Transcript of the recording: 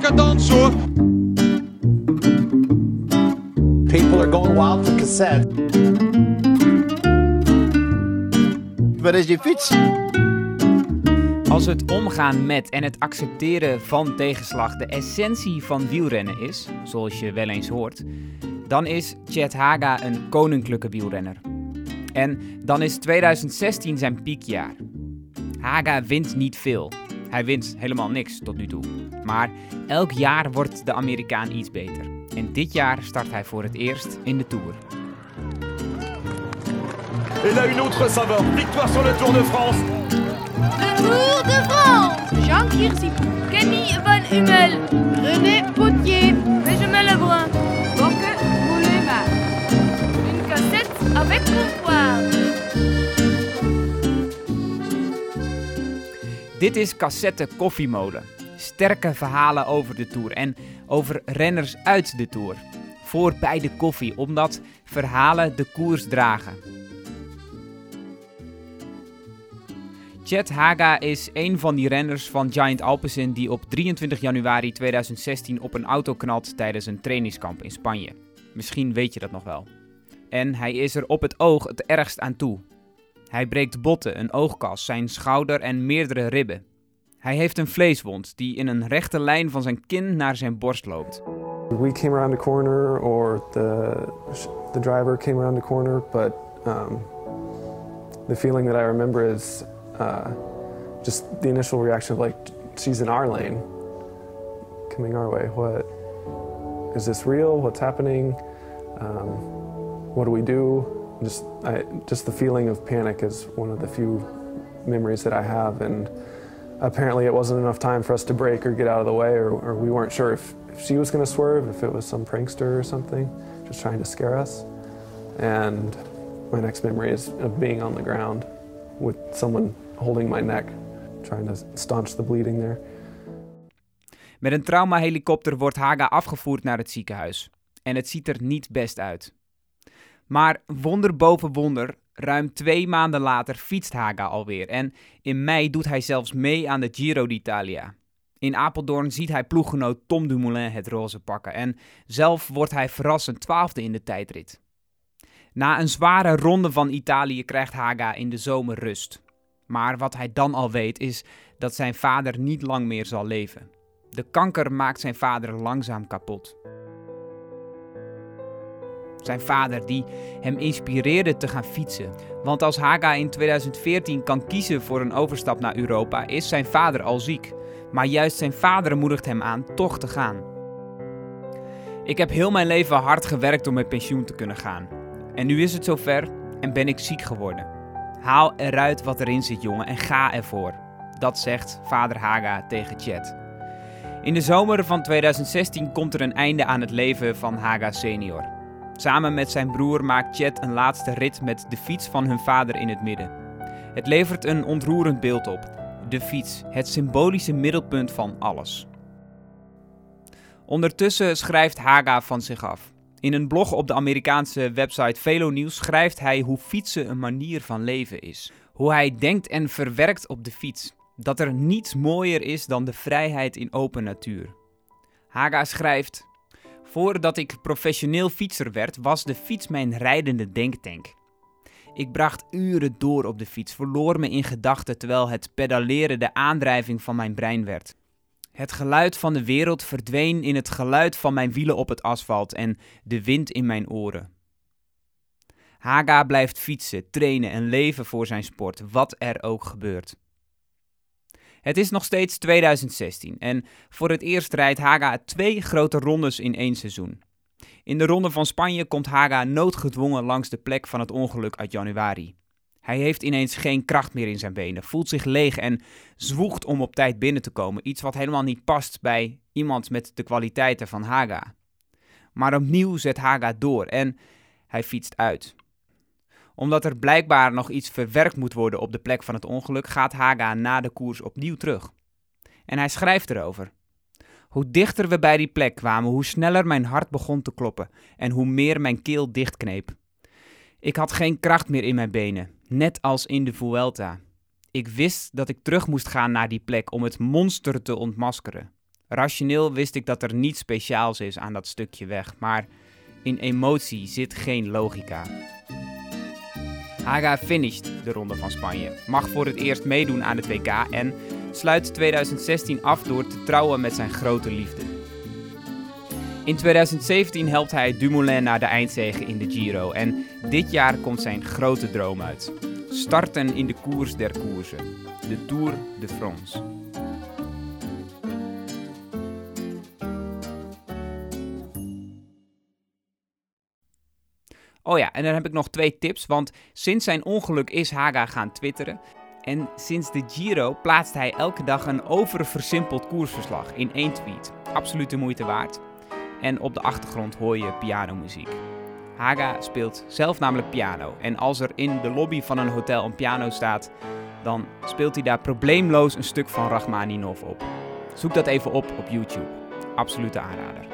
decadence hoor. People are going wild for cassette. Waar is je fiets? Als het omgaan met en het accepteren van tegenslag de essentie van wielrennen is, zoals je wel eens hoort, dan is Chet Haga een koninklijke wielrenner. En dan is 2016 zijn piekjaar. Haga wint niet veel. Hij wint helemaal niks tot nu toe. Maar elk jaar wordt de Amerikaan iets beter. En dit jaar start hij voor het eerst in de Tour. Et là, une autre saveur. Victoire sur le Tour de France. Le Tour de France Jean Kirsipou, Kenny Van Hummel, Dit is Cassette Koffiemolen. Sterke verhalen over de Tour en over renners uit de Tour. Voor bij de koffie, omdat verhalen de koers dragen. Chet Haga is een van die renners van Giant Alpecin die op 23 januari 2016 op een auto knalt tijdens een trainingskamp in Spanje. Misschien weet je dat nog wel. En hij is er op het oog het ergst aan toe. Hij breekt botten, een oogkas, zijn schouder en meerdere ribben. Hij heeft een vleeswond die in een rechte lijn van zijn kin naar zijn borst loopt. We came around the corner, or the the driver came around the corner, but um, the feeling that I remember is uh, just the initial reaction of like, she's in our lane, coming our way. What is this real? What's happening? Um, what do we do? Just, I, just the feeling of panic is one of the few memories that I have, and apparently it wasn't enough time for us to break or get out of the way, or, or we weren't sure if, if she was going to swerve, if it was some prankster or something, just trying to scare us. And my next memory is of being on the ground with someone holding my neck, trying to staunch the bleeding there. Met een traumahelikopter wordt Haga afgevoerd naar het ziekenhuis. En het ziet er niet best uit. Maar wonder boven wonder, ruim twee maanden later fietst Haga alweer. En in mei doet hij zelfs mee aan de Giro d'Italia. In Apeldoorn ziet hij ploeggenoot Tom Dumoulin het roze pakken. En zelf wordt hij verrassend twaalfde in de tijdrit. Na een zware ronde van Italië krijgt Haga in de zomer rust. Maar wat hij dan al weet is dat zijn vader niet lang meer zal leven. De kanker maakt zijn vader langzaam kapot. Zijn vader die hem inspireerde te gaan fietsen. Want als Haga in 2014 kan kiezen voor een overstap naar Europa, is zijn vader al ziek. Maar juist zijn vader moedigt hem aan toch te gaan. Ik heb heel mijn leven hard gewerkt om met pensioen te kunnen gaan. En nu is het zover en ben ik ziek geworden. Haal eruit wat erin zit, jongen, en ga ervoor. Dat zegt vader Haga tegen Chet. In de zomer van 2016 komt er een einde aan het leven van Haga senior. Samen met zijn broer maakt Chet een laatste rit met de fiets van hun vader in het midden. Het levert een ontroerend beeld op. De fiets, het symbolische middelpunt van alles. Ondertussen schrijft Haga van zich af. In een blog op de Amerikaanse website Velo News schrijft hij hoe fietsen een manier van leven is. Hoe hij denkt en verwerkt op de fiets. Dat er niets mooier is dan de vrijheid in open natuur. Haga schrijft: Voordat ik professioneel fietser werd, was de fiets mijn rijdende denktank. Ik bracht uren door op de fiets, verloor me in gedachten terwijl het pedaleren de aandrijving van mijn brein werd. Het geluid van de wereld verdween in het geluid van mijn wielen op het asfalt en de wind in mijn oren. Haga blijft fietsen, trainen en leven voor zijn sport, wat er ook gebeurt. Het is nog steeds 2016 en voor het eerst rijdt Haga twee grote rondes in één seizoen. In de ronde van Spanje komt Haga noodgedwongen langs de plek van het ongeluk uit januari. Hij heeft ineens geen kracht meer in zijn benen, voelt zich leeg en zwoegt om op tijd binnen te komen. Iets wat helemaal niet past bij iemand met de kwaliteiten van Haga. Maar opnieuw zet Haga door en hij fietst uit. Omdat er blijkbaar nog iets verwerkt moet worden op de plek van het ongeluk, gaat Haga na de koers opnieuw terug. En hij schrijft erover. Hoe dichter we bij die plek kwamen, hoe sneller mijn hart begon te kloppen en hoe meer mijn keel dichtkneep. Ik had geen kracht meer in mijn benen, net als in de Vuelta. Ik wist dat ik terug moest gaan naar die plek om het monster te ontmaskeren. Rationeel wist ik dat er niets speciaals is aan dat stukje weg, maar in emotie zit geen logica. Haga finisht de Ronde van Spanje, mag voor het eerst meedoen aan het WK en sluit 2016 af door te trouwen met zijn grote liefde. In 2017 helpt hij Dumoulin naar de eindzege in de Giro en dit jaar komt zijn grote droom uit. Starten in de koers der koersen, de Tour de France. Oh ja, en dan heb ik nog twee tips, want sinds zijn ongeluk is Haga gaan twitteren. En sinds de Giro plaatst hij elke dag een overversimpeld koersverslag in één tweet. Absoluut de moeite waard. En op de achtergrond hoor je pianomuziek. Haga speelt zelf namelijk piano. En als er in de lobby van een hotel een piano staat, dan speelt hij daar probleemloos een stuk van Rachmaninov op. Zoek dat even op op YouTube. Absolute aanrader.